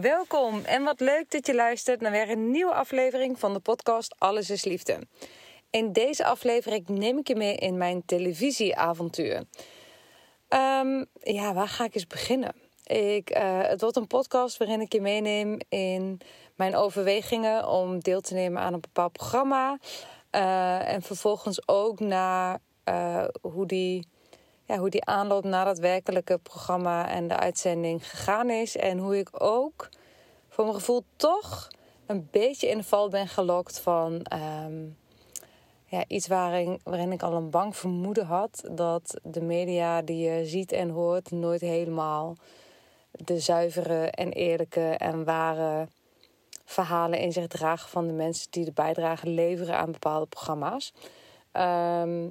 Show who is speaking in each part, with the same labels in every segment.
Speaker 1: Welkom en wat leuk dat je luistert naar weer een nieuwe aflevering van de podcast Alles is Liefde. In deze aflevering neem ik je mee in mijn televisieavontuur. Ehm, ja, waar ga ik eens beginnen? Ik, eh, het wordt een podcast waarin ik je meeneem in mijn overwegingen om deel te nemen aan een bepaald programma. Eh, en vervolgens ook naar eh, hoe, die, ja, hoe die aanloop naar dat werkelijke programma en de uitzending gegaan is. En hoe ik ook voor mijn gevoel toch een beetje in de val ben gelokt van ehm, ja, iets waarin, waarin ik al een bang vermoeden had dat de media die je ziet en hoort nooit helemaal de zuivere en eerlijke en ware verhalen in zich dragen van de mensen die de bijdrage leveren aan bepaalde programma's. Ehm,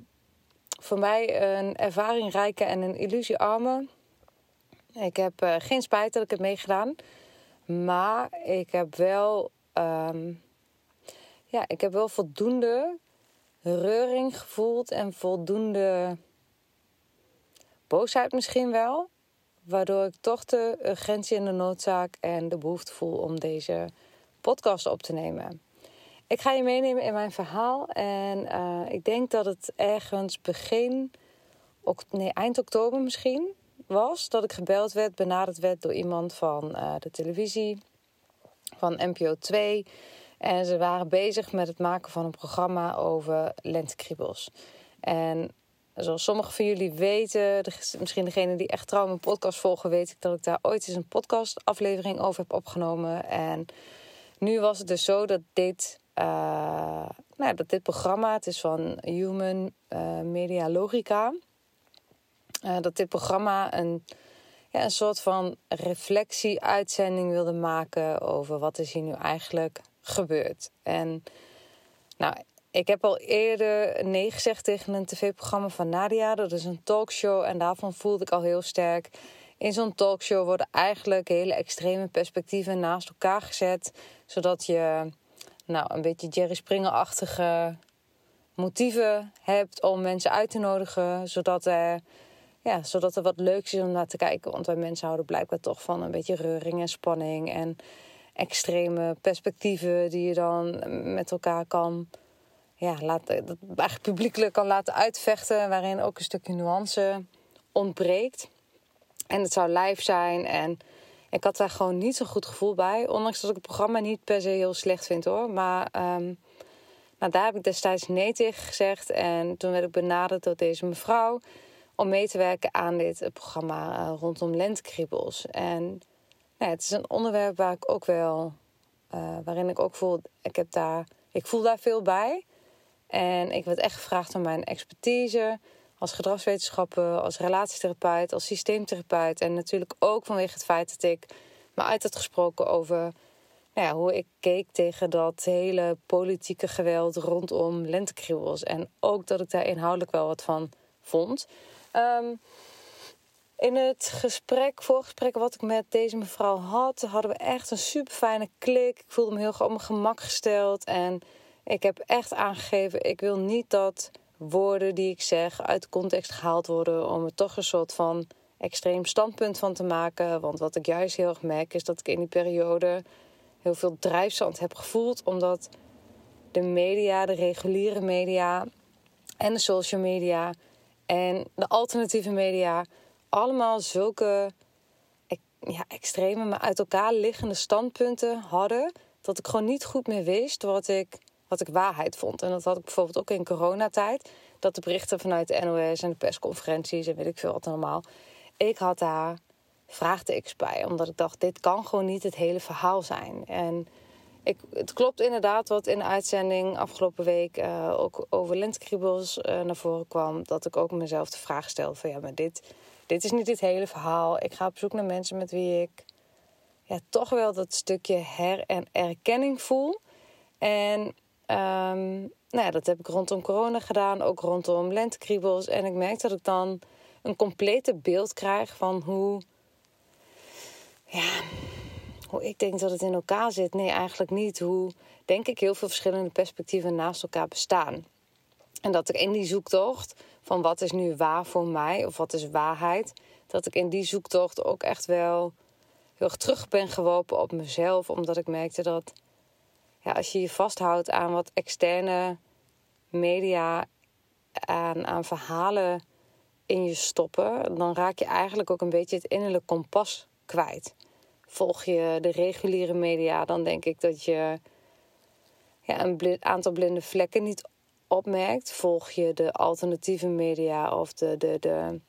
Speaker 1: voor mij een ervaringrijke en een illusiearme. Ik heb uh, geen spijt dat ik heb meegedaan. Maar ik heb wel, um, ja, ik heb wel voldoende reuring gevoeld en voldoende boosheid misschien wel. Waardoor ik toch de urgentie en de noodzaak en de behoefte voel om deze podcast op te nemen. Ik ga je meenemen in mijn verhaal. En uh, ik denk dat het ergens begin, nee, eind oktober misschien, was. Dat ik gebeld werd, benaderd werd door iemand van uh, de televisie, van NPO 2. En ze waren bezig met het maken van een programma over lentekriebels. En zoals sommigen van jullie weten, misschien degene die echt trouw mijn podcast volgen, weet ik dat ik daar ooit eens een podcastaflevering over heb opgenomen. En nu was het dus zo dat dit, uh, nou, dat dit programma, het is van Human uh, Media Logica, uh, dat dit programma een, ja, een soort van reflectie-uitzending wilde maken over wat is hier nu eigenlijk gebeurd. En nou, ik heb al eerder nee gezegd tegen een tv-programma van Nadia. Dat is een talkshow en daarvan voelde ik al heel sterk. In zo'n talkshow worden eigenlijk hele extreme perspectieven naast elkaar gezet. Zodat je nou, een beetje Jerry Springer-achtige motieven hebt om mensen uit te nodigen. Zodat er, ja, zodat er wat leuks is om naar te kijken. Want wij mensen houden blijkbaar toch van een beetje reuring en spanning. En extreme perspectieven die je dan met elkaar kan ja, laten, dat eigenlijk publiekelijk kan laten uitvechten, waarin ook een stukje nuance ontbreekt. En het zou live zijn en ik had daar gewoon niet zo'n goed gevoel bij. Ondanks dat ik het programma niet per se heel slecht vind hoor. Maar um, nou, daar heb ik destijds nee tegen gezegd. En toen werd ik benaderd door deze mevrouw om mee te werken aan dit programma uh, rondom lentkriebels. En nou, het is een onderwerp waar ik ook wel, uh, waarin ik ook voel, ik, heb daar, ik voel daar veel bij. En ik werd echt gevraagd om mijn expertise als gedragswetenschapper, als relatietherapeut, als systeemtherapeut. En natuurlijk ook vanwege het feit dat ik me uit had gesproken over nou ja, hoe ik keek tegen dat hele politieke geweld rondom lentekriebels. En ook dat ik daar inhoudelijk wel wat van vond. Um, in het gesprek, voorgesprek wat ik met deze mevrouw had, hadden we echt een super fijne klik. Ik voelde me heel op mijn gemak gesteld. En ik heb echt aangegeven, ik wil niet dat woorden die ik zeg uit context gehaald worden om er toch een soort van extreem standpunt van te maken. Want wat ik juist heel erg merk is dat ik in die periode heel veel drijfzand heb gevoeld, omdat de media, de reguliere media en de social media en de alternatieve media allemaal zulke ja, extreme, maar uit elkaar liggende standpunten hadden. Dat ik gewoon niet goed meer wist wat ik, wat ik waarheid vond. En dat had ik bijvoorbeeld ook in coronatijd. Dat de berichten vanuit de NOS en de persconferenties en weet ik veel wat allemaal. Ik had daar vraagtekens bij. Omdat ik dacht, dit kan gewoon niet het hele verhaal zijn. En ik, het klopt inderdaad wat in de uitzending afgelopen week uh, ook over lentkriebels uh, naar voren kwam. Dat ik ook mezelf de vraag stel van ja, maar dit, dit is niet het hele verhaal. Ik ga op zoek naar mensen met wie ik ja, toch wel dat stukje her- en erkenning voel. En um, nou ja, dat heb ik rondom corona gedaan, ook rondom lentkriebels. En ik merk dat ik dan een complete beeld krijg van hoe ja, hoe ik denk dat het in elkaar zit. Nee, eigenlijk niet. Hoe, denk ik, heel veel verschillende perspectieven naast elkaar bestaan. En dat ik in die zoektocht van wat is nu waar voor mij of wat is waarheid, dat ik in die zoektocht ook echt wel heel erg terug ben geworpen op mezelf, omdat ik merkte dat ja, als je je vasthoudt aan wat externe media, aan, aan verhalen in je stoppen, dan raak je eigenlijk ook een beetje het innerlijke kompas kwijt volg je de reguliere media, dan denk ik dat je ja, een aantal blinde vlekken niet opmerkt. Volg je de alternatieve media of de, de, de,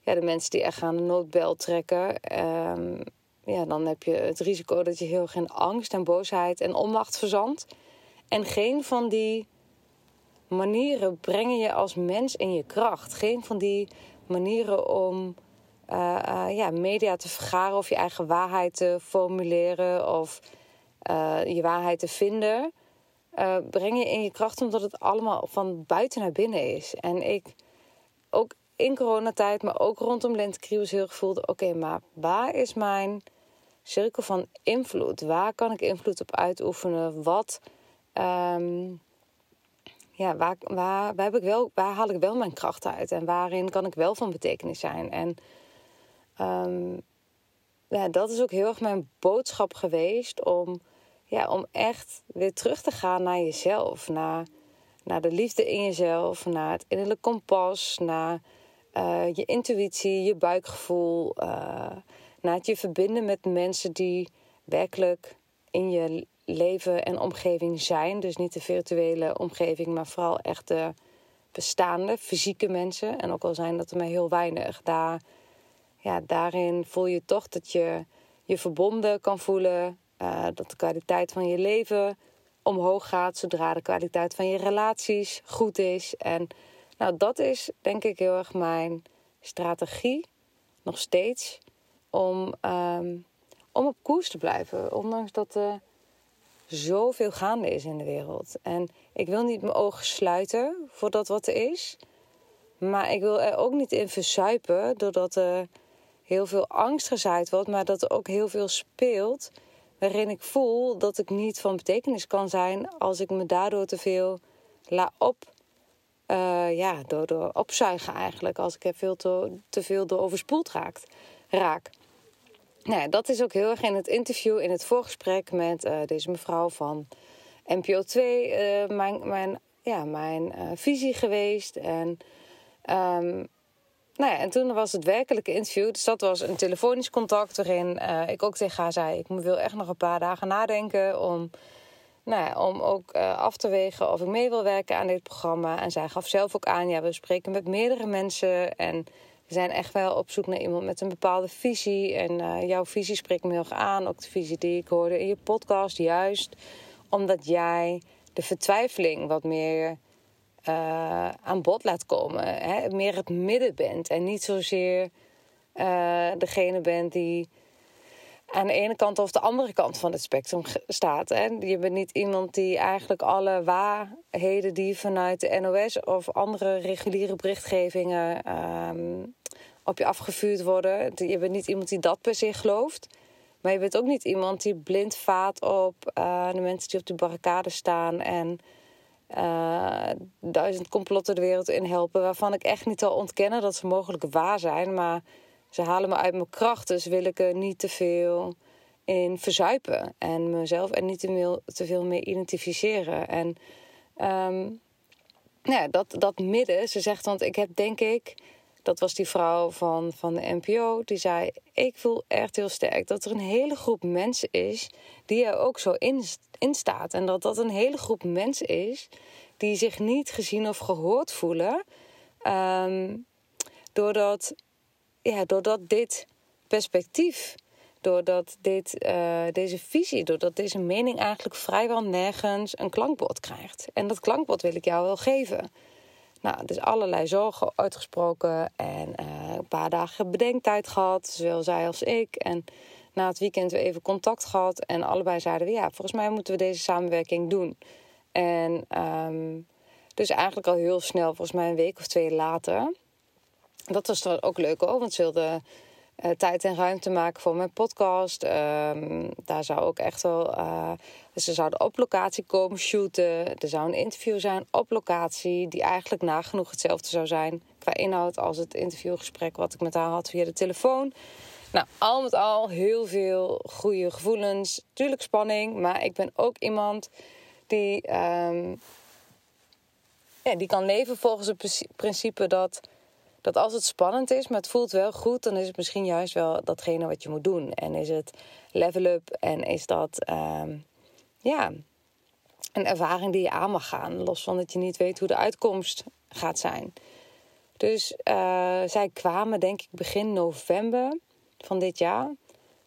Speaker 1: ja, de mensen die echt aan de noodbel trekken. Um, ja, dan heb je het risico dat je heel geen angst en boosheid en onmacht verzandt. En geen van die manieren brengen je als mens in je kracht. Geen van die manieren om uh, ja, media te vergaren of je eigen waarheid te formuleren of uh, je waarheid te vinden, breng je in je kracht omdat het allemaal van buiten naar binnen is. En ik ook in coronatijd, maar ook rondom lentekriebels heel gevoelde: oké, maar waar is mijn cirkel van invloed? Waar kan ik invloed op uitoefenen? Wat. Um, ja, waar, waar, waar, heb ik wel, waar haal ik wel mijn kracht uit? En waarin kan ik wel van betekenis zijn? En um, ja, dat is ook heel erg mijn boodschap geweest om, ja, om echt weer terug te gaan naar jezelf. Naar, naar de liefde in jezelf, naar het innerlijk kompas, naar uh, je intuïtie, je buikgevoel. Uh, het je verbinden met mensen die werkelijk in je leven en omgeving zijn. Dus niet de virtuele omgeving, maar vooral echt de bestaande, fysieke mensen. En ook al zijn dat er maar heel weinig. Daar ja, daarin voel je toch dat je je verbonden kan voelen. Uh, dat de kwaliteit van je leven omhoog gaat zodra de kwaliteit van je relaties goed is. En nou, dat is denk ik heel erg mijn strategie, nog steeds, om, um, om op koers te blijven. Ondanks dat er zoveel gaande is in de wereld. En ik wil niet mijn ogen sluiten voor dat wat er is. Maar ik wil er ook niet in verzuipen doordat er heel veel angst gezaaid wordt, maar dat er ook heel veel speelt. Waarin ik voel dat ik niet van betekenis kan zijn als ik me daardoor te veel laat op. Uh, ja, door, door opzuigen eigenlijk. Als ik er veel te, te veel door overspoeld raakt, raak. Nou ja, dat is ook heel erg in het interview, in het voorgesprek met uh, deze mevrouw van NPO 2, uh, eh, mijn, mijn, ja, mijn visie geweest. En um, nou ja, en toen was het werkelijke interview. Dus dat was een telefonisch contact waarin ik ook tegen haar zei... ik wil echt nog een paar dagen nadenken om, nou om ook uh, af te wegen... of ik mee wil werken aan dit programma. En zij gaf zelf ook aan, ja, we spreken met meerdere mensen... en we zijn echt wel op zoek naar iemand met een bepaalde visie. En uh, jouw visie spreekt me heel erg aan. Ook de visie die ik hoorde in je podcast, juist omdat jij de vertwijfeling wat meer uh, aan bod laat komen. Hè? Meer het midden bent en niet zozeer degene bent die aan de ene kant of de andere kant van het spectrum staat. Hè? Je bent niet iemand die eigenlijk alle waarheden die vanuit de NOS of andere reguliere berichtgevingen um, op je afgevuurd worden. Je bent niet iemand die dat per se gelooft. Maar je bent ook niet iemand die blind vaat op uh, de mensen die op de barricade staan en uh, duizend complotten de wereld in helpen. Waarvan ik echt niet zal ontkennen dat ze mogelijk waar zijn. Maar ze halen me uit mijn kracht. Dus wil ik er niet te veel in verzuipen. En mezelf er niet te veel, te veel mee identificeren. En um, nou dat, dat midden, ze zegt, want ik heb denk ik Dat was die vrouw van, van de NPO. Die zei: Ik voel echt heel sterk dat er een hele groep mensen is die er ook zo in, in staat. En dat dat een hele groep mensen is die zich niet gezien of gehoord voelen. Ehm, doordat, ja, doordat dit perspectief, doordat dit, uh, deze visie, doordat deze mening eigenlijk vrijwel nergens een klankbord krijgt. En dat klankbord wil ik jou wel geven. Nou, dus allerlei zorgen uitgesproken en uh, een paar dagen bedenktijd gehad, zowel zij als ik. En na het weekend weer even contact gehad en allebei zeiden we ja, volgens mij moeten we deze samenwerking doen. En um, dus eigenlijk al heel snel, volgens mij een week of twee later. Dat was dan ook leuk hoor, want ze wilden uh, tijd en ruimte maken voor mijn podcast. Um, daar zou ook echt wel. Uh, ze zouden op locatie komen shooten. Er zou een interview zijn op locatie, die eigenlijk nagenoeg hetzelfde zou zijn qua inhoud als het interviewgesprek wat ik met haar had via de telefoon. Nou, al met al heel veel goede gevoelens. Tuurlijk spanning, maar ik ben ook iemand die, um, ja, die kan leven volgens het principe dat dat als het spannend is, maar het voelt wel goed, dan is het misschien juist wel datgene wat je moet doen. En is het level up en is dat um, ja, een ervaring die je aan mag gaan, los van dat je niet weet hoe de uitkomst gaat zijn. Dus uh, zij kwamen, denk ik, begin november van dit jaar,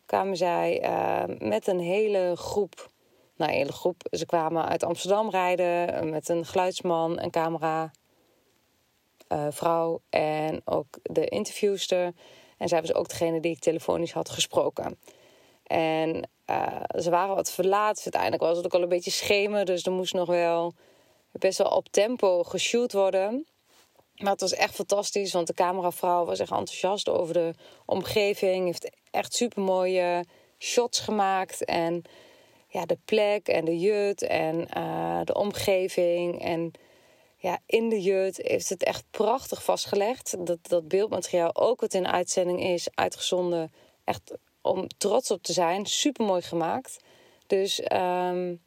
Speaker 1: kwamen zij uh, met een hele groep. Nou, een hele groep. Ze kwamen uit Amsterdam rijden met een geluidsman, een camera, uh, vrouw en ook de interviewster. En zij was ook degene die ik telefonisch had gesproken. En uh, ze waren wat verlaat. Uiteindelijk was het ook al een beetje schemen. Dus er moest nog wel best wel op tempo geshoot worden. Maar het was echt fantastisch, want de cameravrouw was echt enthousiast over de omgeving. Heeft echt super mooie shots gemaakt. En ja, de plek en de jut en uh, de omgeving. En ja, in de jut heeft het echt prachtig vastgelegd. Dat, dat beeldmateriaal, ook wat in uitzending is, uitgezonden. Echt om trots op te zijn. Super mooi gemaakt. Dus um,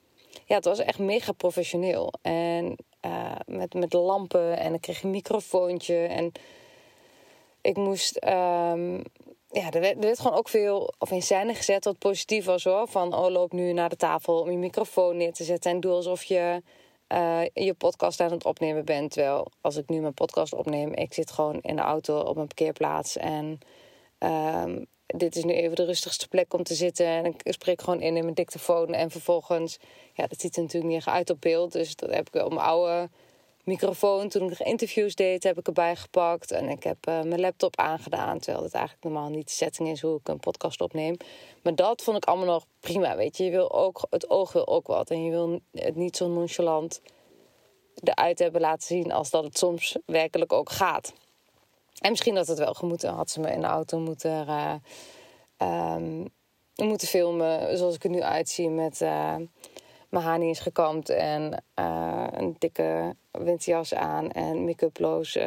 Speaker 1: ja, het was echt mega professioneel. En uh, met, met lampen en ik kreeg een microfoontje. En ik moest. Um, ja, er werd, er werd, gewoon ook veel of in scène gezet wat positief was hoor. Van oh, loop nu naar de tafel om je microfoon neer te zetten. En doe alsof je uh, je podcast aan het opnemen bent. Terwijl als ik nu mijn podcast opneem, ik zit gewoon in de auto op mijn parkeerplaats. En um, dit is nu even de rustigste plek om te zitten. En ik spreek gewoon in in mijn dictafoon. En vervolgens, ja, dat ziet er natuurlijk niet echt uit op beeld. Dus dat heb ik op oude microfoon. Toen ik nog interviews deed, heb ik erbij gepakt. En ik heb uh, mijn laptop aangedaan. Terwijl het eigenlijk normaal niet de setting is hoe ik een podcast opneem. Maar dat vond ik allemaal nog prima, weet je. je wil ook, het oog wil ook wat. En je wil het niet zo nonchalant eruit hebben laten zien als dat het soms werkelijk ook gaat. En misschien dat het wel gemoeten. Had ze me in de auto moeten, uh, um, moeten filmen zoals ik er nu uitzie. Met uh, mijn haar niet eens gekamd en uh, een dikke winterjas aan en make-uploos.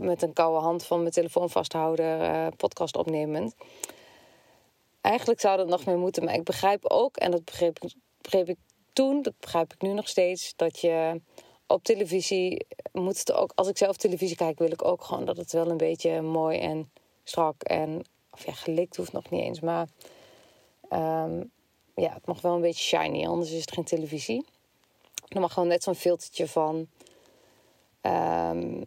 Speaker 1: met een koude hand van mijn telefoon vasthouden, podcast opnemend. Eigenlijk zou dat nog meer moeten, maar ik begrijp ook, en dat begreep, begreep ik toen, dat begrijp ik nu nog steeds, dat je op televisie moet het ook, als ik zelf televisie kijk, wil ik ook gewoon dat het wel een beetje mooi en strak en, of ja, gelikt hoeft nog niet eens, maar um, ja, het mag wel een beetje shiny, anders is het geen televisie. Er mag gewoon net zo'n filtertje van, um,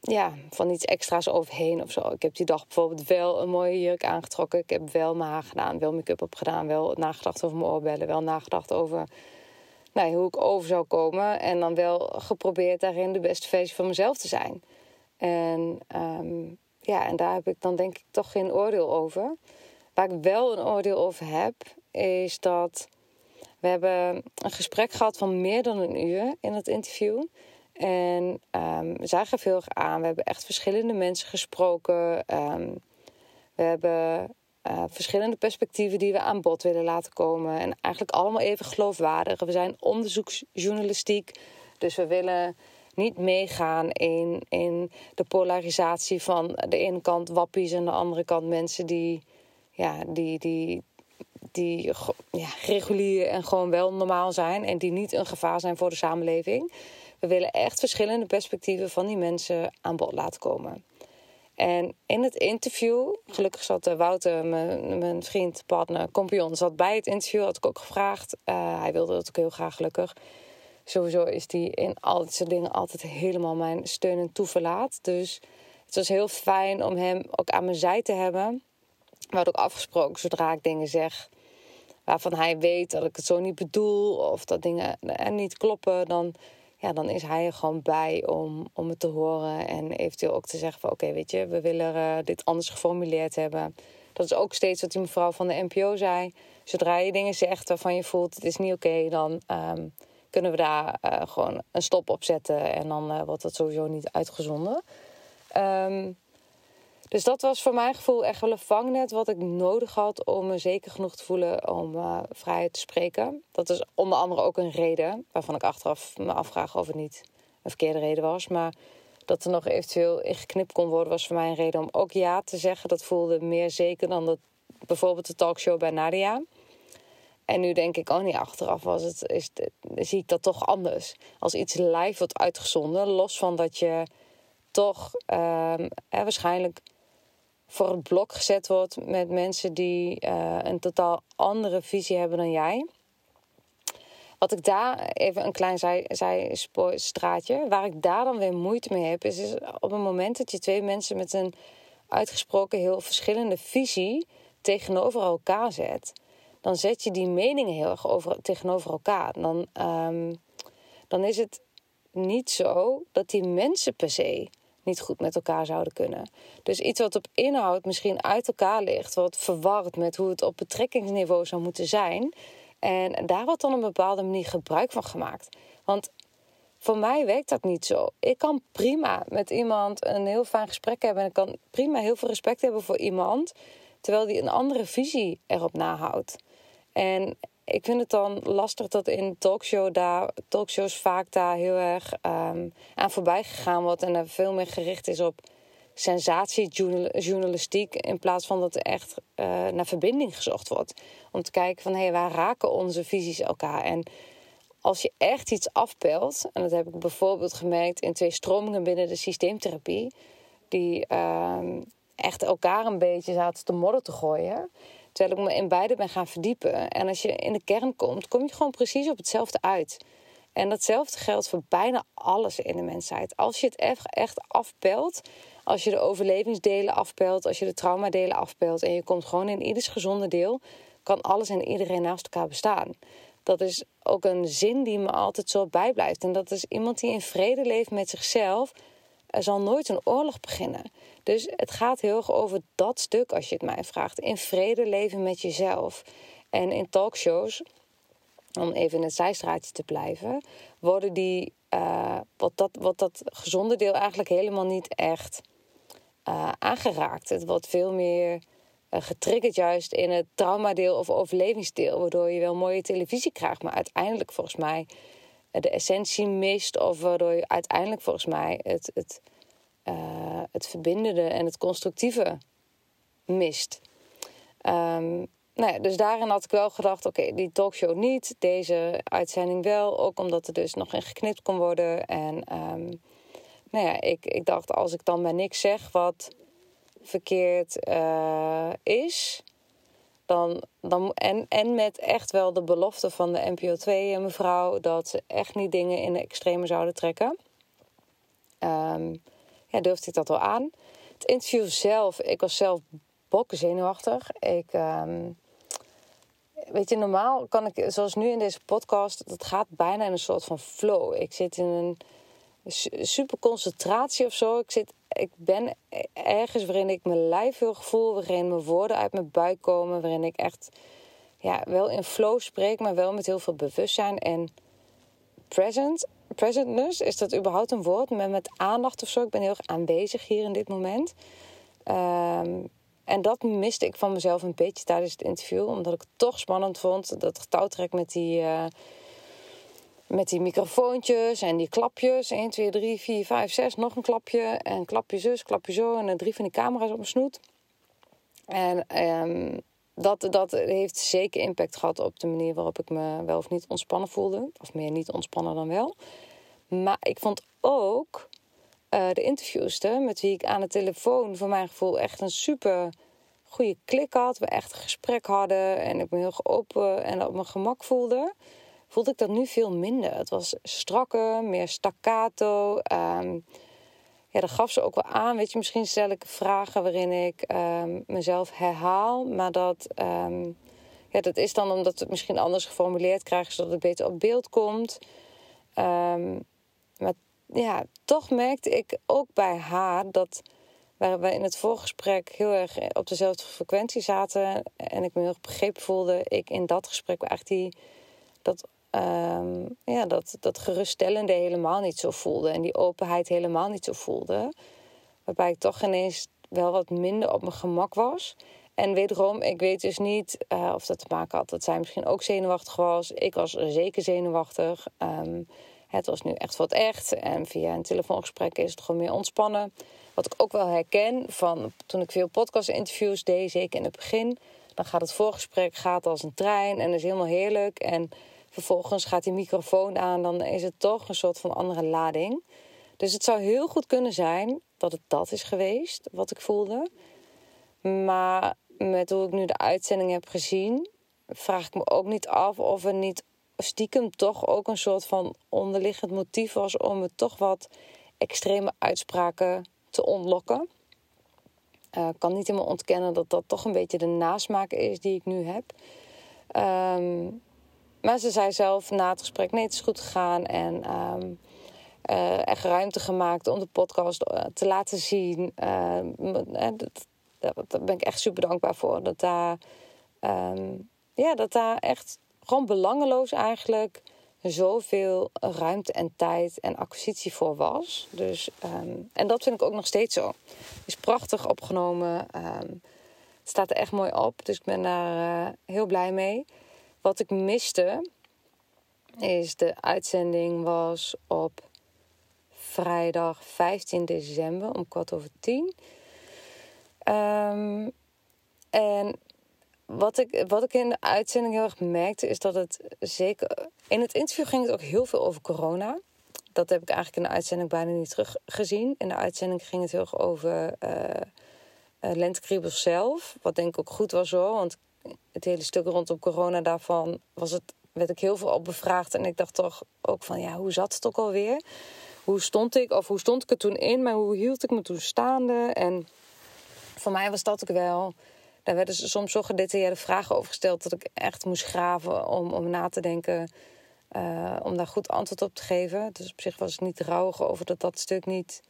Speaker 1: ja, van iets extra's overheen of zo. Ik heb die dag bijvoorbeeld wel een mooie jurk aangetrokken. Ik heb wel mijn haar gedaan, wel make-up op gedaan, wel nagedacht over mijn oorbellen, wel nagedacht over nou, hoe ik over zou komen. En dan wel geprobeerd daarin de beste versie van mezelf te zijn. En um, ja, en daar heb ik dan denk ik toch geen oordeel over. Waar ik wel een oordeel over heb, is dat we hebben een gesprek gehad van meer dan een uur in het interview. En um, we zagen veel aan. We hebben echt verschillende mensen gesproken. Um, we hebben uh, verschillende perspectieven die we aan bod willen laten komen. En eigenlijk allemaal even geloofwaardig. We zijn onderzoeksjournalistiek, dus we willen niet meegaan in, in de polarisatie van de ene kant wappies en de andere kant mensen die, ja, die, die, die ja, regulier en gewoon wel normaal zijn en die niet een gevaar zijn voor de samenleving. We willen echt verschillende perspectieven van die mensen aan bod laten komen. En in het interview, gelukkig zat uh, Wouter, mijn, vriend, partner, compagnon, zat bij het interview. Had ik ook gevraagd. Uh, hij wilde dat ook heel graag, gelukkig. Sowieso is hij in al zijn dingen altijd helemaal mijn steun en toeverlaat. Dus het was heel fijn om hem ook aan mijn zij te hebben. We hadden ook afgesproken, zodra ik dingen zeg waarvan hij weet dat ik het zo niet bedoel of dat dingen er niet kloppen, dan, ja, dan is hij er gewoon bij om, om het te horen en eventueel ook te zeggen van oké, weet je, we willen uh, dit anders geformuleerd hebben. Dat is ook steeds wat die mevrouw van de NPO zei. Zodra je dingen zegt waarvan je voelt het is niet oké, dan um, kunnen we daar uh, gewoon een stop op zetten en dan wordt dat sowieso niet uitgezonden. Um, dus dat was voor mijn gevoel echt wel een vangnet wat ik nodig had om me zeker genoeg te voelen om uh, vrijheid te spreken. Dat is onder andere ook een reden waarvan ik achteraf me afvraag of het niet een verkeerde reden was. Maar dat er nog eventueel in geknipt kon worden, was voor mij een reden om ook ja te zeggen. Dat voelde meer zeker dan dat, bijvoorbeeld de talkshow bij Nadia. En nu denk ik, oh nee, achteraf was het, is, zie ik dat toch anders. Als iets live wordt uitgezonden, los van dat je toch eh, waarschijnlijk voor het blok gezet wordt met mensen die uh, een totaal andere visie hebben dan jij. Wat ik daar, even een klein zijstraatje, waar ik daar dan weer moeite mee heb, is, op het moment dat je twee mensen met een uitgesproken heel verschillende visie tegenover elkaar zet, dan zet je die meningen heel erg over, tegenover elkaar. Dan, um, dan is het niet zo dat die mensen per se niet goed met elkaar zouden kunnen. Dus iets wat op inhoud misschien uit elkaar ligt, wat verward met hoe het op betrekkingsniveau zou moeten zijn. En daar wordt dan op een bepaalde manier gebruik van gemaakt. Want voor mij werkt dat niet zo. Ik kan prima met iemand een heel fijn gesprek hebben. En ik kan prima heel veel respect hebben voor iemand. Terwijl die een andere visie erop nahoudt. En ik vind het dan lastig dat in talkshow daar, talkshows vaak daar heel erg um, aan voorbij gegaan wordt. En er veel meer gericht is op sensatiejournalistiek. In plaats van dat er echt uh, naar verbinding gezocht wordt. Om te kijken van hé, hey, waar raken onze visies elkaar? En als je echt iets afpelt, en dat heb ik bijvoorbeeld gemerkt in twee stromingen binnen de systeemtherapie, die um, echt elkaar een beetje zaten te modder te gooien. Terwijl ik me in beide ben gaan verdiepen. En als je in de kern komt, kom je gewoon precies op hetzelfde uit. En datzelfde geldt voor bijna alles in de mensheid. Als je het echt afpelt, als je de overlevingsdelen afpelt, als je de traumadelen afpelt en je komt gewoon in ieders gezonde deel, kan alles en iedereen naast elkaar bestaan. Dat is ook een zin die me altijd zo bijblijft. En dat is iemand die in vrede leeft met zichzelf, er zal nooit een oorlog beginnen. Dus het gaat heel erg over dat stuk, als je het mij vraagt. In vrede leven met jezelf. En in talkshows, om even in het zijstraatje te blijven, worden die, uh, wat, dat, wat dat gezonde deel eigenlijk helemaal niet echt uh, aangeraakt. Het wordt veel meer uh, getriggerd juist in het traumadeel of overlevingsdeel, waardoor je wel mooie televisie krijgt, maar uiteindelijk volgens mij de essentie mist, of waardoor je uiteindelijk volgens mij het, het uh, het verbindende en het constructieve mist. Um, nou ja, dus daarin had ik wel gedacht: oké, die talkshow niet, deze uitzending wel. Ook omdat er dus nog in geknipt kon worden. En um, nou ja, ik, ik dacht: als ik dan maar niks zeg wat verkeerd uh, is. Dan, dan, en, en met echt wel de belofte van de NPO 2 mevrouw dat ze echt niet dingen in de extreme zouden trekken. Um, ja, durfde ik dat wel aan. Het interview zelf, ik was zelf bokken zenuwachtig. Ik, um, weet je, normaal kan ik, zoals nu in deze podcast, dat gaat bijna in een soort van flow. Ik zit in een super concentratie of zo. Ik, zit, ik ben ergens waarin ik mijn lijf heel gevoel, waarin mijn woorden uit mijn buik komen, waarin ik echt ja, wel in flow spreek, maar wel met heel veel bewustzijn en present presentness, is dat überhaupt een woord? Met, met aandacht of zo. Ik ben heel erg aanwezig hier in dit moment. Um, en dat miste ik van mezelf een beetje tijdens het interview. Omdat ik het toch spannend vond. Dat getouwtrek met die, uh, met die microfoontjes en die klapjes. 1, 2, 3, 4, 5, 6. Nog een klapje. En klapje zus, klapje zo. En drie van die camera's op mijn snoet. En um, dat, dat heeft zeker impact gehad op de manier waarop ik me wel of niet ontspannen voelde. Of meer niet ontspannen dan wel. Maar ik vond ook uh, de interviewster, met wie ik aan de telefoon voor mijn gevoel echt een super goede klik had. We echt een gesprek hadden en ik me heel open en op mijn gemak voelde. Voelde ik dat nu veel minder. Het was strakker, meer staccato. Um, ja, dat gaf ze ook wel aan. Weet je, misschien stel ik vragen waarin ik um, mezelf herhaal. Maar dat, um, ja, dat is dan omdat het misschien anders geformuleerd krijgt, zodat het beter op beeld komt. maar ja, toch merkte ik ook bij haar dat waar we in het voorgesprek heel erg op dezelfde frequentie zaten en ik me heel erg begrepen voelde, ik in dat gesprek eigenlijk die, dat, um, ja, dat, dat geruststellende helemaal niet zo voelde en die openheid helemaal niet zo voelde. Waarbij ik toch ineens wel wat minder op mijn gemak was. En wederom, ik weet dus niet uh, of dat te maken had dat zij misschien ook zenuwachtig was. Ik was zeker zenuwachtig. Um, het was nu echt wat echt. En via een telefoongesprek is het gewoon meer ontspannen. Wat ik ook wel herken van toen ik veel podcast-interviews deed, zeker in het begin. Dan gaat het voorgesprek gaat als een trein en is helemaal heerlijk. En vervolgens gaat die microfoon aan, dan is het toch een soort van andere lading. Dus het zou heel goed kunnen zijn dat het dat is geweest, wat ik voelde. Maar met hoe ik nu de uitzending heb gezien, vraag ik me ook niet af of er niet stiekem toch ook een soort van onderliggend motief was om me toch wat extreme uitspraken te ontlokken. Uh, ik kan niet helemaal ontkennen dat dat toch een beetje de nasmaak is die ik nu heb. Um, maar ze zei zelf na het gesprek: nee, het is goed gegaan. En echt ruimte gemaakt om de podcast eh, te laten zien. Uh, dat, daar ben ik echt super dankbaar voor. Dat daar, um, ja, dat daar echt gewoon belangeloos eigenlijk zoveel ruimte en tijd en acquisitie voor was. Dus, um, en dat vind ik ook nog steeds zo. Is prachtig opgenomen. Het staat er echt mooi op. Dus ik ben daar uh, heel blij mee. Wat ik miste is de uitzending was op vrijdag 15 december om kwart over tien. Um, en wat ik, wat ik in de uitzending heel erg merkte, is dat het zeker. In het interview ging het ook heel veel over corona. Dat heb ik eigenlijk in de uitzending bijna niet teruggezien. In de uitzending ging het heel erg over uh, uh, zelf. Wat denk ik ook goed was hoor. Want het hele stuk rondom corona daarvan was het, werd ik heel veel op bevraagd. En ik dacht toch ook van ja, hoe zat het ook alweer? Hoe stond ik, of hoe stond ik er toen in, maar hoe hield ik me toen staande? En voor mij was dat ook wel daar werden ze soms zo gedetailleerde vragen over gesteld dat ik echt moest graven om, om na te denken. Uh, om daar goed antwoord op te geven. Dus op zich was ik niet rouwig over dat dat stuk niet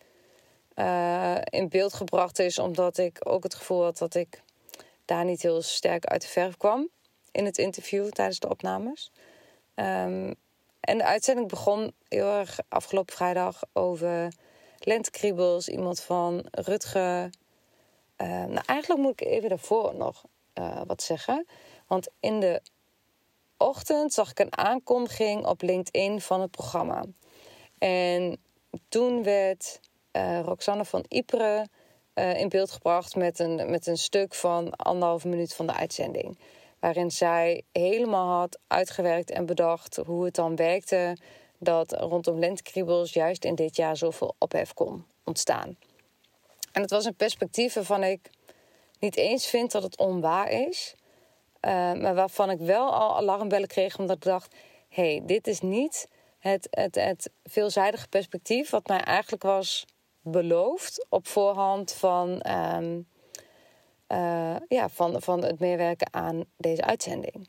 Speaker 1: uh, in beeld gebracht is. Omdat ik ook het gevoel had dat ik daar niet heel sterk uit de verf kwam. In het interview tijdens de opnames. Um, en de uitzending begon heel erg afgelopen vrijdag over lentekriebels. Iemand van Rutger uh, nou, eigenlijk moet ik even daarvoor nog uh, wat zeggen. Want in de ochtend zag ik een aankondiging op LinkedIn van het programma. En toen werd uh, Roxanne van Ypres in beeld gebracht met een, met een stuk van anderhalve minuut van de uitzending. Waarin zij helemaal had uitgewerkt en bedacht hoe het dan werkte dat rondom lentekriebels juist in dit jaar zoveel ophef kon ontstaan. En het was een perspectief waarvan ik niet eens vind dat het onwaar is. Uh, maar waarvan ik wel al alarmbellen kreeg, omdat ik dacht: hé, hey, dit is niet het, het, het veelzijdige perspectief wat mij eigenlijk was beloofd op voorhand van, um, uh, ja, van, van het meewerken aan deze uitzending.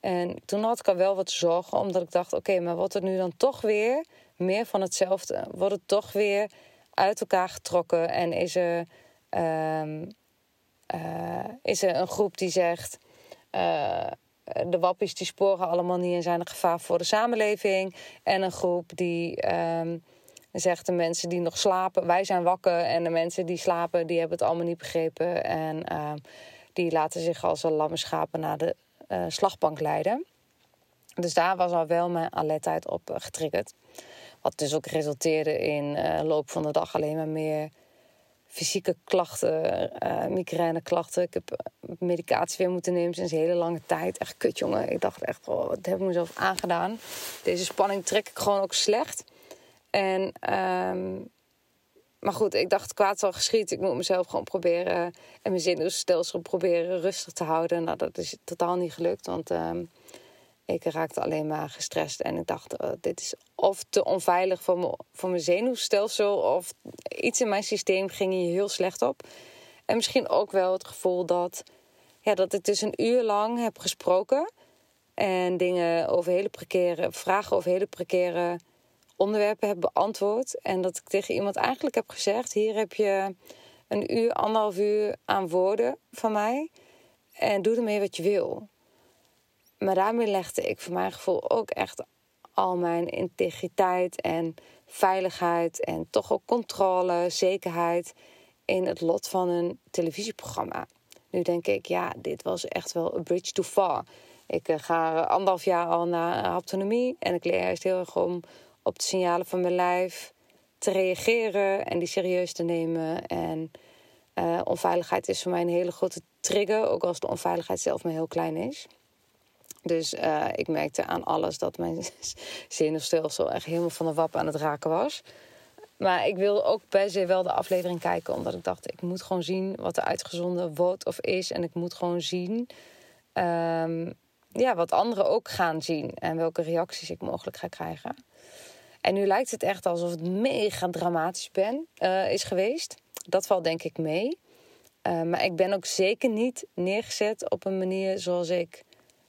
Speaker 1: En toen had ik al wel wat zorgen, omdat ik dacht: oké, maar wordt het nu dan toch weer meer van hetzelfde? Wordt het toch weer uit elkaar getrokken en is er, um, uh, is er een groep die zegt. Uh, de wappies die sporen allemaal niet en zijn een gevaar voor de samenleving. En een groep die um, zegt de mensen die nog slapen, wij zijn wakker. En de mensen die slapen, die hebben het allemaal niet begrepen. En uh, die laten zich als een lamme schapen naar de uh, slagbank leiden. Dus daar was al wel mijn alertheid op getriggerd. Wat dus ook resulteerde in uh, loop van de dag alleen maar meer fysieke klachten, uh, migraineklachten. Ik heb eh, medicatie weer moeten nemen sinds een hele lange tijd. Echt kut, jongen. Ik dacht echt, oh, wat heb ik mezelf aangedaan. Deze spanning trek ik gewoon ook slecht. En um, maar goed, ik dacht kwaad zal geschiet. Ik moet mezelf gewoon proberen en mijn zenuwstelsel proberen rustig te houden. Nou, dat is totaal niet gelukt, want ehm, ik raakte alleen maar gestrest. En ik dacht, uh, dit is of te onveilig voor, voor mijn zenuwstelsel... of iets in mijn systeem ging hier heel slecht op. En misschien ook wel het gevoel dat, ja, dat ik dus een uur lang heb gesproken... en dingen over hele precaire, vragen over hele precaire onderwerpen heb beantwoord. En dat ik tegen iemand eigenlijk heb gezegd: hier heb je een uur, anderhalf uur aan woorden van mij. En doe ermee wat je wil. Maar daarmee legde ik voor mijn gevoel ook echt al mijn integriteit en veiligheid en toch ook controle, zekerheid in het lot van een televisieprogramma. Nu denk ik, ja, dit was echt wel een bridge too far. Ik eh, ga anderhalf jaar al naar autonomie en ik leer juist heel erg om op de signalen van mijn lijf te reageren en die serieus te nemen. En uh, onveiligheid is voor mij een hele grote trigger, ook als de onveiligheid zelf maar heel klein is. Dus uh, ik merkte aan alles dat mijn zenuwstelsel echt helemaal van de wap aan het raken was. Maar ik wilde ook per se wel de aflevering kijken, omdat ik dacht: ik moet gewoon zien wat er uitgezonden wordt of is. En ik moet gewoon zien um, ja, wat anderen ook gaan zien en welke reacties ik mogelijk ga krijgen. En nu lijkt het echt alsof het mega dramatisch ben, uh, is geweest. Dat valt denk ik mee. Uh, maar ik ben ook zeker niet neergezet op een manier zoals ik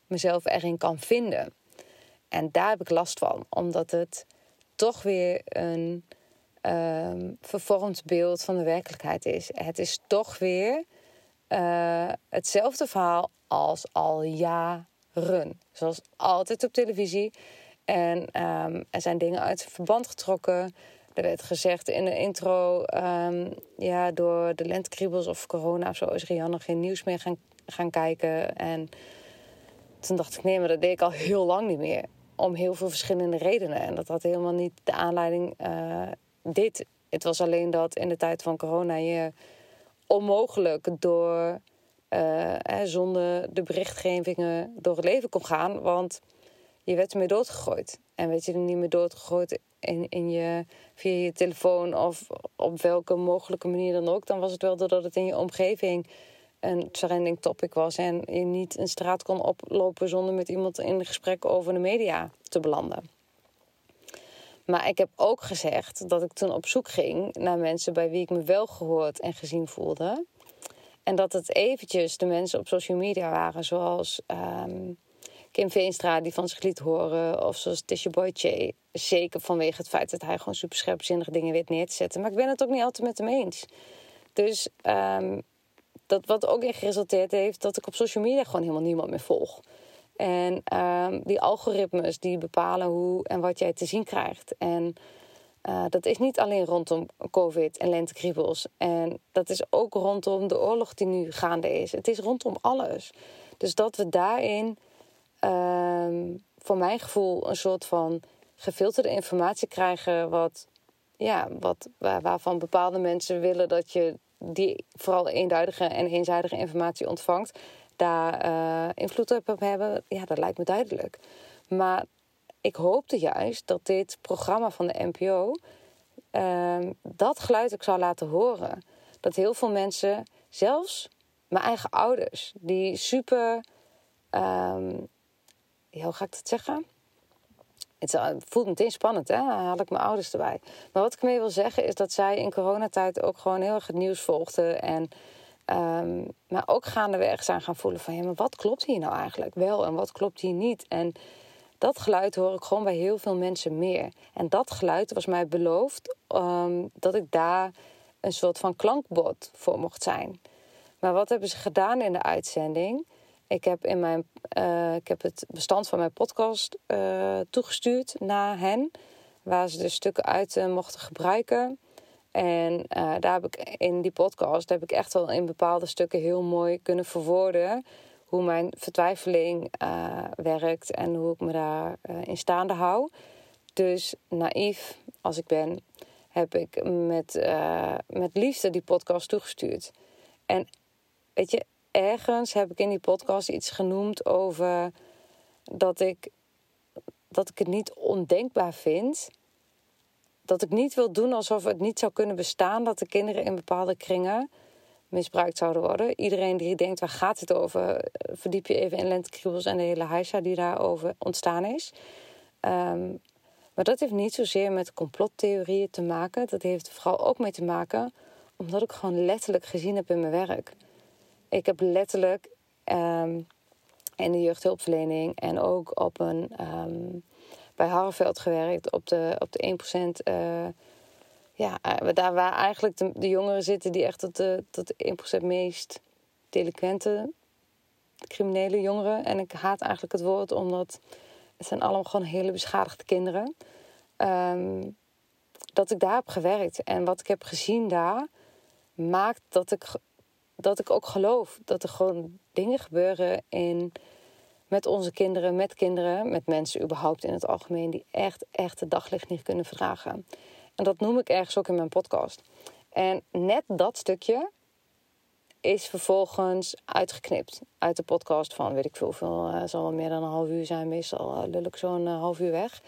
Speaker 1: mezelf erin kan vinden. En daar heb ik last van, omdat het toch weer een uh, vervormd beeld van de werkelijkheid is. Het is toch weer uh, hetzelfde verhaal als al jaren. Zoals altijd op televisie. En um, er zijn dingen uit verband getrokken. Er werd gezegd in de intro, um, ja, door de lentekriebels of corona of zo is Rianne geen nieuws meer gaan, gaan kijken. En toen dacht ik, nee, maar dat deed ik al heel lang niet meer. Om heel veel verschillende redenen. En dat had helemaal niet de aanleiding uh, dit. Het was alleen dat in de tijd van corona je onmogelijk door, uh, zonder de berichtgevingen door het leven kon gaan. Want je werd ermee doodgegooid. En werd je er niet meer doodgegooid in, in je, via je telefoon of op welke mogelijke manier dan ook, dan was het wel doordat het in je omgeving een trending topic was en je niet een straat kon oplopen zonder met iemand in gesprek over de media te belanden. Maar ik heb ook gezegd dat ik toen op zoek ging naar mensen bij wie ik me wel gehoord en gezien voelde. En dat het eventjes de mensen op social media waren, zoals um, Kim Veenstra die van zich liet horen. Of zoals Tisha Boy Che. Zeker vanwege het feit dat hij gewoon super scherpzinnige dingen weet neer te zetten. Maar ik ben het ook niet altijd met hem eens. Dus um, dat wat ook in geresulteerd heeft dat ik op social media gewoon helemaal niemand meer volg. En um, die algoritmes die bepalen hoe en wat jij te zien krijgt. En uh, dat is niet alleen rondom COVID en lentekriebels. En dat is ook rondom de oorlog die nu gaande is. Het is rondom alles. Dus dat we daarin um, voor mijn gevoel een soort van gefilterde informatie krijgen. Wat, ja, wat, waar, waarvan bepaalde mensen willen dat je die vooral eenduidige en eenzijdige informatie ontvangt. Daar uh, invloed op hebben, ja, dat lijkt me duidelijk. Maar ik hoopte juist dat dit programma van de NPO uh, dat geluid ook zou laten horen. Dat heel veel mensen, zelfs mijn eigen ouders, die super ja, hoe ga ik dat zeggen? Het voelt meteen spannend, hè? Haal ik mijn ouders erbij. Maar wat ik mee wil zeggen is dat zij in coronatijd ook gewoon heel erg het nieuws volgden. En, um, maar ook gaandeweg zijn gaan voelen van... ja, maar wat klopt hier nou eigenlijk wel en wat klopt hier niet? En dat geluid hoor ik gewoon bij heel veel mensen meer. En dat geluid was mij beloofd um, dat ik daar een soort van klankbord voor mocht zijn. Maar wat hebben ze gedaan in de uitzending... Ik heb, in mijn, uh, ik heb het bestand van mijn podcast uh, toegestuurd naar hen. Waar ze de stukken uit uh, mochten gebruiken. En daar heb ik in die podcast heb ik echt wel in bepaalde stukken heel mooi kunnen verwoorden. Hoe mijn vertwijfeling werkt en hoe ik me daar in staande hou. Dus naïef als ik ben, heb ik met, met liefde die podcast toegestuurd. En weet je, ergens heb ik in die podcast iets genoemd over dat ik, dat ik het niet ondenkbaar vind dat ik niet wil doen alsof het niet zou kunnen bestaan dat de kinderen in bepaalde kringen misbruikt zouden worden. Iedereen die denkt, waar gaat het over? Verdiep je even in lentekriebels en de hele heisa die daarover ontstaan is. Um, maar dat heeft niet zozeer met complottheorieën te maken. Dat heeft vooral ook mee te maken omdat ik gewoon letterlijk gezien heb in mijn werk. Ik heb letterlijk um, in de jeugdhulpverlening en ook op een, um, bij Harveld gewerkt op de, op de 1%. Uh, eh, ja, eh, daar waar eigenlijk de, jongeren zitten die echt tot de, tot de 1% meest delinquente criminele jongeren. En ik haat eigenlijk het woord omdat het zijn allemaal gewoon hele beschadigde kinderen. Um, dat ik daar heb gewerkt en wat ik heb gezien daar, maakt dat ik, dat ik ook geloof dat er gewoon dingen gebeuren in, met onze kinderen, met kinderen, met mensen überhaupt in het algemeen, die echt, echt het daglicht niet kunnen verdragen. En dat noem ik ergens ook in mijn podcast. En net dat stukje is vervolgens uitgeknipt uit de podcast van weet ik veel, veel uh, zal wel meer dan een half uur zijn, meestal uh, lul ik zo'n uh, half uur weg.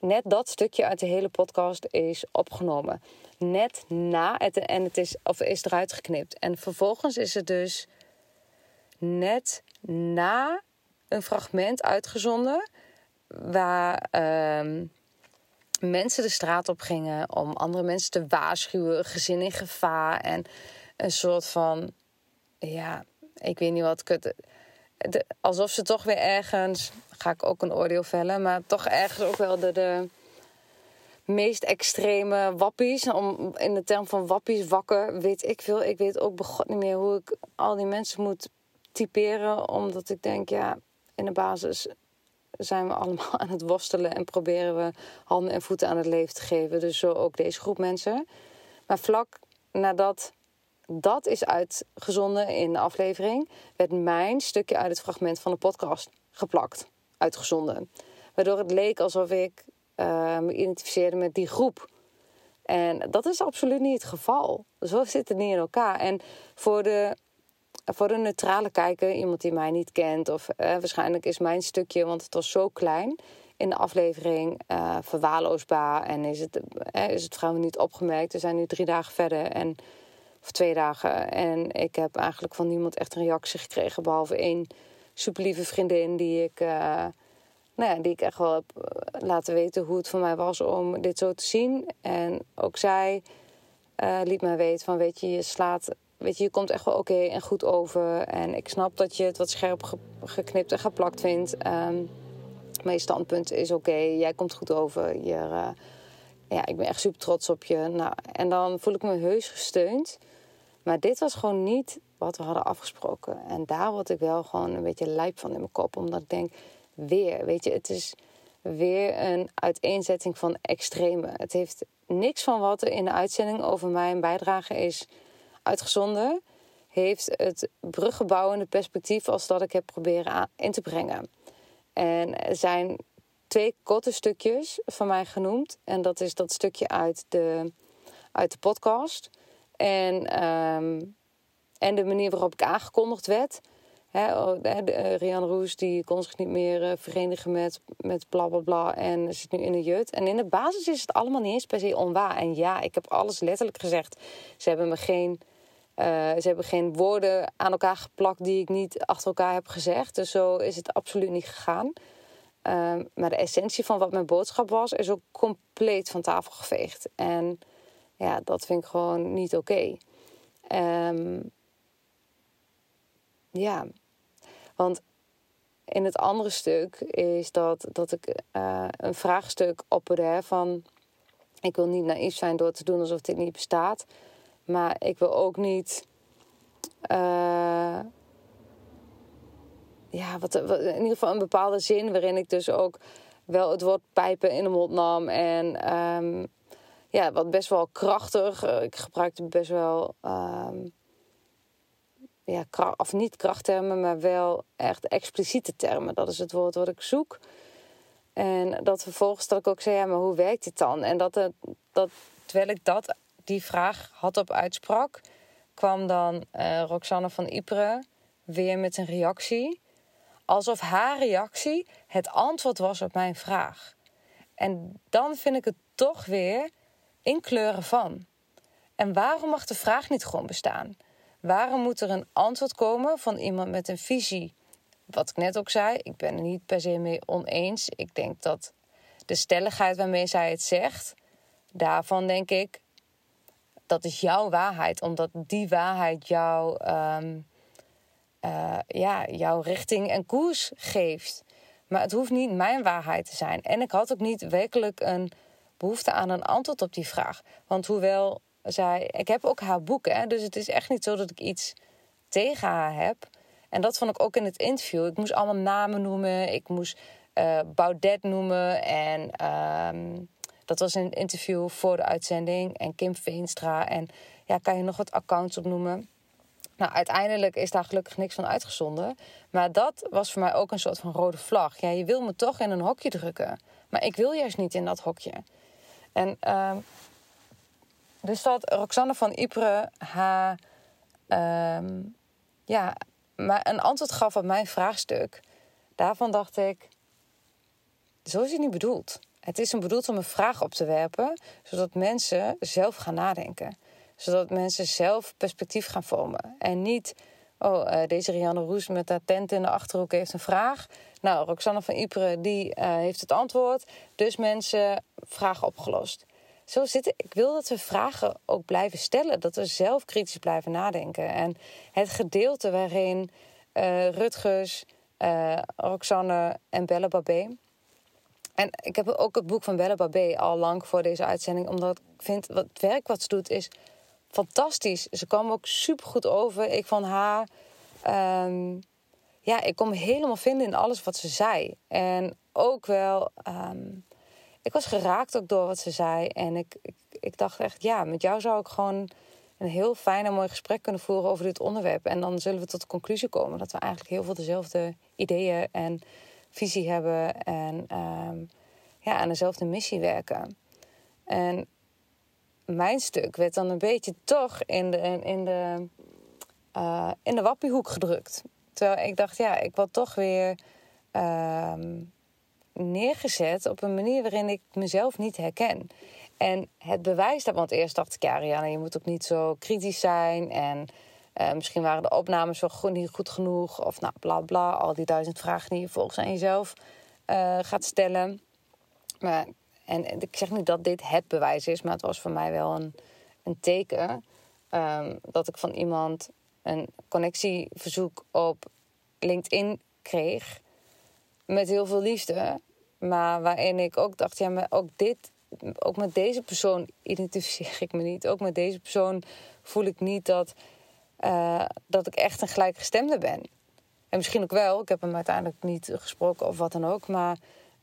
Speaker 1: Net dat stukje uit de hele podcast is opgenomen. Net na het en het is, of is eruit geknipt. En vervolgens is het dus net na een fragment uitgezonden waar uh, mensen de straat op gingen om andere mensen te waarschuwen, gezin in gevaar en een soort van, ja, ik weet niet wat kut. Alsof ze toch weer ergens, ga ik ook een oordeel vellen, maar toch ergens ook wel de, de meest extreme wappies. Om in de term van wappies wakker, weet ik veel. Ik weet ook begot niet meer hoe ik al die mensen moet typeren, omdat ik denk, ja, in de basis zijn we allemaal aan het worstelen en proberen we handen en voeten aan het leven te geven. Dus zo ook deze groep mensen. Maar vlak nadat dat is uitgezonden in de aflevering, werd mijn stukje uit het fragment van de podcast geplakt, uitgezonden. Waardoor het leek alsof ik uh, me identificeerde met die groep. En dat is absoluut niet het geval. Zo zit het niet in elkaar. En voor de, voor de neutrale kijker, iemand die mij niet kent, of uh, waarschijnlijk is mijn stukje, want het was zo klein in de aflevering, uh, verwaarloosbaar. En is het, is het vrouwen niet opgemerkt. We zijn nu drie dagen verder. En of twee dagen. En ik heb eigenlijk van niemand echt een reactie gekregen. Behalve één superlieve vriendin die ik, uh, nou ja, die ik echt wel heb eh, laten weten hoe het voor mij was om dit zo te zien. En ook zij uh, liet mij weten van weet je, je slaat. Weet je, je komt echt wel oké en goed over. En ik snap dat je het wat scherp geknipt en geplakt vindt. Um, mijn standpunt is oké, jij komt goed over. Je, ja, ik ben echt super trots op je. Nou, en dan voel ik me heus gesteund. Maar dit was gewoon niet wat we hadden afgesproken. En daar word ik wel gewoon een beetje lijp van in mijn kop. Omdat ik denk, weer, weet je, het is weer een uiteenzetting van extreme. Het heeft niks van wat er in de uitzending over mijn bijdrage is uitgezonden. Heeft het bruggenbouwende perspectief als dat ik heb proberen in te brengen. En er zijn twee korte stukjes van mij genoemd. En dat is dat stukje uit de, uit de podcast. En, um, en de manier waarop ik aangekondigd werd. He, oh, de, uh, Rian Roes die kon zich niet meer uh, verenigen met, met bla bla bla en zit nu in de jut. En in de basis is het allemaal niet eens per se onwaar. En ja, ik heb alles letterlijk gezegd. Ze hebben me geen, uh, ze hebben geen woorden aan elkaar geplakt die ik niet achter elkaar heb gezegd. Dus zo is het absoluut niet gegaan. Ehm, maar de essentie van wat mijn boodschap was, is ook compleet van tafel geveegd. En ja, dat vind ik gewoon niet oké. Ehm, ja, want in het andere stuk is dat, dat ik uh, een vraagstuk opperde van... ik wil niet naïef zijn door te doen alsof dit niet bestaat. Maar ik wil ook niet... Uh, ja, wat, wat, in ieder geval een bepaalde zin waarin ik dus ook wel het woord pijpen in de mond nam. En um, ja, wat best wel krachtig. Eh, ik gebruikte best wel, um, ja, of niet krachttermen, maar wel echt expliciete termen. Dat is het woord wat ik zoek. En dat vervolgens dat ik ook zei, ja, maar hoe werkt dit dan? En dat, dat terwijl ik dat, die vraag had op uitsprak, kwam dan uh, Roxanne van Ypres weer met een reactie. Alsof haar reactie het antwoord was op mijn vraag. En dan vind ik het toch weer inkleuren van? En waarom mag de vraag niet gewoon bestaan? Waarom moet er een antwoord komen van iemand met een visie? Wat ik net ook zei, ik ben er niet per se mee oneens. Ik denk dat de stelligheid waarmee zij het zegt, daarvan denk ik, dat is jouw waarheid, omdat die waarheid jou, ehm, eh, ja, jouw richting en koers geeft. Maar het hoeft niet mijn waarheid te zijn. En ik had ook niet werkelijk een behoefte aan een antwoord op die vraag. Want hoewel zij. Ik heb ook haar boek, hè, dus het is echt niet zo dat ik iets tegen haar heb. En dat vond ik ook in het interview. Ik moest allemaal namen noemen. Ik moest uh, Baudet noemen. En ehm, dat was een interview voor de uitzending. En Kim Veenstra. En ja, kan je nog wat accounts opnoemen? Nou, uiteindelijk is daar gelukkig niks van uitgezonden. Maar dat was voor mij ook een soort van rode vlag. Ja, je wil me toch in een hokje drukken. Maar ik wil juist niet in dat hokje. En uh, dus dat Roxanne van Ypres haar... Uh, ja, maar een antwoord gaf op mijn vraagstuk. Daarvan dacht ik... Zo is het niet bedoeld. Het is bedoeld om een vraag op te werpen... zodat mensen zelf gaan nadenken zodat mensen zelf perspectief gaan vormen. En niet, oh, uh, deze Rianne Roes met haar tent in de achterhoek heeft een vraag. Nou, Roxanne van Ypres die uh, heeft het antwoord. Dus mensen vragen opgelost. Zo zitten. Ik wil dat we vragen ook blijven stellen. Dat we zelf kritisch blijven nadenken. En het gedeelte waarin uh, Rutgers, Roxanne en Belle Babé... En ik heb ook het boek van Belle Babé al lang voor deze uitzending. Omdat ik vind, wat het werk wat ze doet is fantastisch. Ze kwam ook super goed over. Ik van haar. Um, ja, ik kon helemaal vinden in alles wat ze zei. En ook wel. Um, ik was geraakt ook door wat ze zei. En ik, ik, dacht echt, ja, met jou zou ik gewoon een heel fijn en mooi gesprek kunnen voeren over dit onderwerp. En dan zullen we tot de conclusie komen dat we eigenlijk heel veel dezelfde ideeën en visie hebben. En um, ja, aan dezelfde missie werken. En mijn stuk werd dan een beetje toch in de, in de, uh, in de wappiehoek gedrukt. Terwijl ik dacht, ja, ik word toch weer uh, neergezet op een manier waarin ik mezelf niet herken. En het bewijs dat, want eerst dacht ik, ja, Rianne, je moet ook niet zo kritisch zijn. En uh, misschien waren de opnames wel goed, niet goed genoeg. Of nou, bla bla, al die duizend vragen die je volgens aan jezelf uh, gaat stellen. Maar en ik zeg niet dat dit het bewijs is, maar het was voor mij wel een, een teken um, dat ik van iemand een connectieverzoek op LinkedIn kreeg. Met heel veel liefde. Maar waarin ik ook dacht, ja, maar ook dit, ook met deze persoon identificeer ik me niet. Ook met deze persoon voel ik niet dat, uh, dat ik echt een gelijkgestemde ben. En misschien ook wel, ik heb hem uiteindelijk niet gesproken of wat dan ook. Maar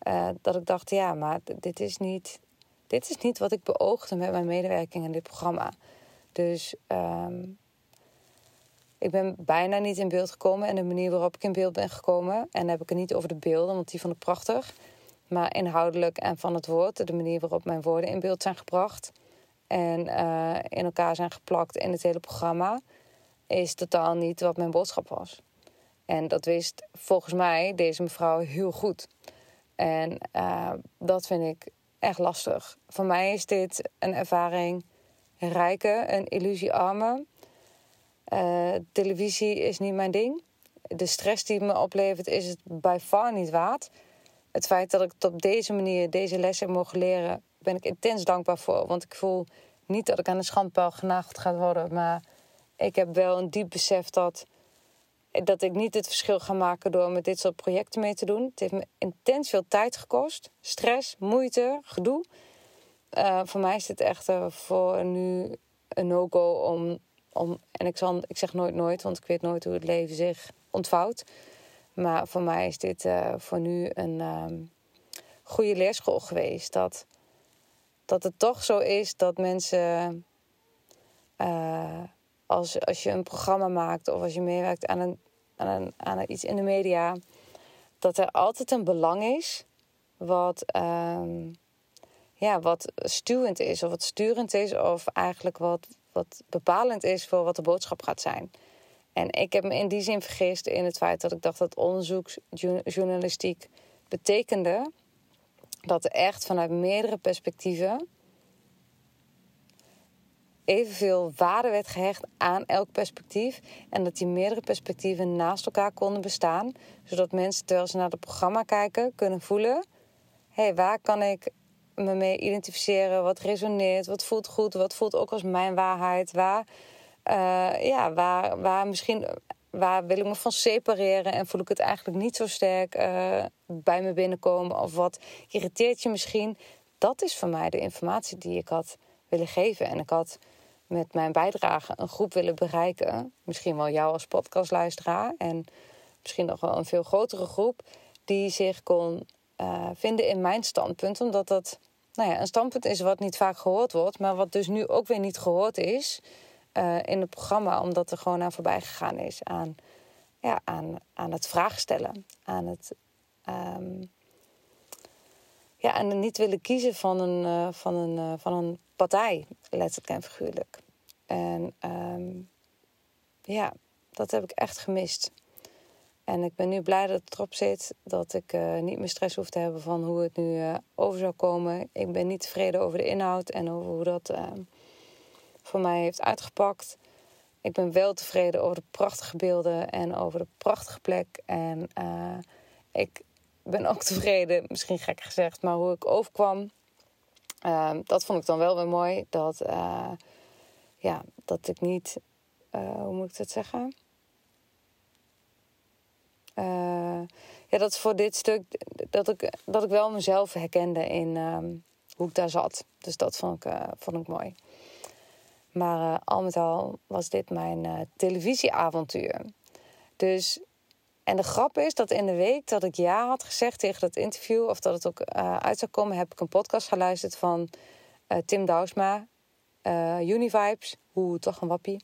Speaker 1: uh, dat ik dacht, ja, maar dit is, niet, dit is niet wat ik beoogde met mijn medewerking in dit programma. Dus um, ik ben bijna niet in beeld gekomen. En de manier waarop ik in beeld ben gekomen, en dan heb ik het niet over de beelden, want die vond ik prachtig. Maar inhoudelijk en van het woord, de manier waarop mijn woorden in beeld zijn gebracht en uh, in elkaar zijn geplakt in het hele programma, is totaal niet wat mijn boodschap was. En dat wist volgens mij deze mevrouw heel goed. En uh, dat vind ik echt lastig. Voor mij is dit een ervaring rijke, een illusiearme. Uh, televisie is niet mijn ding. De stress die het me oplevert is het bij far niet waard. Het feit dat ik het op deze manier deze lessen heb mogen leren, ben ik intens dankbaar voor. Want ik voel niet dat ik aan de schandpaal genageld ga worden, maar ik heb wel een diep besef dat dat ik niet het verschil ga maken door met dit soort projecten mee te doen. Het heeft me intens veel tijd gekost. Stress, moeite, gedoe. Uh, voor mij is dit echt voor nu een no-go om, om... En ik, zal, ik zeg nooit nooit, want ik weet nooit hoe het leven zich ontvouwt. Maar voor mij is dit uh, voor nu een um, goede leerschool geweest. Dat, dat het toch zo is dat mensen als, als je een programma maakt of als je meewerkt aan, een, aan, een, aan iets in de media, dat er altijd een belang is wat, um, ja, wat stuwend is of wat sturend is of eigenlijk wat, wat bepalend is voor wat de boodschap gaat zijn. En ik heb me in die zin vergist in het feit dat ik dacht dat onderzoeksjournalistiek betekende dat er echt vanuit meerdere perspectieven evenveel waarde werd gehecht aan elk perspectief. En dat die meerdere perspectieven naast elkaar konden bestaan. Zodat mensen, terwijl ze naar het programma kijken, kunnen voelen: hé, hey, waar kan ik me mee identificeren? Wat resoneert? Wat voelt goed? Wat voelt ook als mijn waarheid? Waar, uh, ja, waar, waar misschien. Waar wil ik me van separeren en voel ik het eigenlijk niet zo sterk uh, bij me binnenkomen? Of wat irriteert je misschien? Dat is voor mij de informatie die ik had willen geven. En ik had met mijn bijdrage een groep willen bereiken. Misschien wel jou als podcastluisteraar. En misschien nog wel een veel grotere groep. Die zich kon uh, vinden in mijn standpunt. Omdat dat nou ja, een standpunt is wat niet vaak gehoord wordt. Maar wat dus nu ook weer niet gehoord is uh, in het programma. Omdat er gewoon aan voorbij gegaan is aan, ja, aan, aan het vragen stellen. Aan het... Um, ja, en niet willen kiezen van een, uh, van een, van een partij, letterlijk en figuurlijk. En um, ja, dat heb ik echt gemist. En ik ben nu blij dat het erop zit. Dat ik uh, niet meer stress hoef te hebben van hoe het nu uh, over zou komen. Ik ben niet tevreden over de inhoud en over hoe dat uh, voor mij heeft uitgepakt. Ik ben wel tevreden over de prachtige beelden en over de prachtige plek. En ik ben ook tevreden, misschien gek gezegd, maar hoe ik overkwam. Ehm, dat vond ik dan wel weer mooi. Dat, ja, dat ik niet, hoe moet ik dat zeggen? Uh, ja, dat voor dit stuk dat ik, dat ik wel mezelf herkende in um, hoe ik daar zat. Dus dat vond ik, vond ik mooi. Maar al met al was dit mijn televisieavontuur. Dus, en de grap is dat in de week dat ik ja had gezegd tegen dat interview, of dat het ook uit zou komen, heb ik een podcast geluisterd van Tim Douwsma, Univibes. Hoe toch een wappie.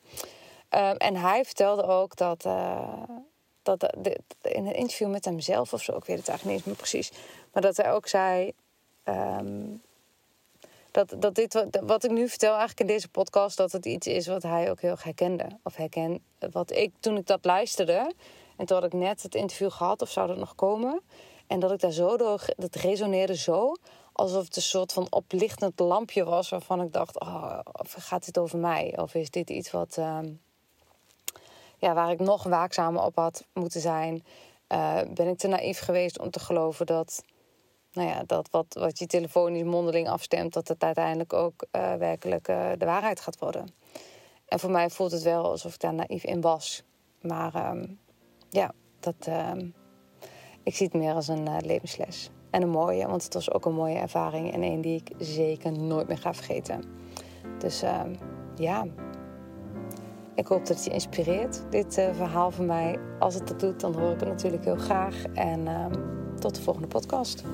Speaker 1: En hij vertelde ook dat dat in een interview met hemzelf of zo, ik weet het eigenlijk niet meer precies, maar dat hij ook zei um, dat, dat dit wat, wat ik nu vertel eigenlijk in deze podcast, dat het iets is wat hij ook heel erg herkende. Of herken, wat ik toen ik dat luisterde en toen had ik net het interview gehad of zou dat nog komen. En dat ik daar zo door, dat resoneerde zo, alsof het een soort van oplichtend lampje was waarvan ik dacht, oh, gaat dit over mij? Of is dit iets wat, um, ja, waar ik nog waakzamer op had moeten zijn. Uh, ben ik te naïef geweest om te geloven dat, nou ja, dat wat, wat je telefonisch mondeling afstemt, dat het uiteindelijk ook uh, werkelijk uh, de waarheid gaat worden. En voor mij voelt het wel alsof ik daar naïef in was. Maar um, ja, dat, um, ik zie het meer als een levensles. En een mooie, want het was ook een mooie ervaring en een die ik zeker nooit meer ga vergeten. Dus um, ja, ik hoop dat het je inspireert, dit uh, verhaal van mij. Als het dat doet, dan hoor ik het natuurlijk heel graag. En uh, tot de volgende podcast.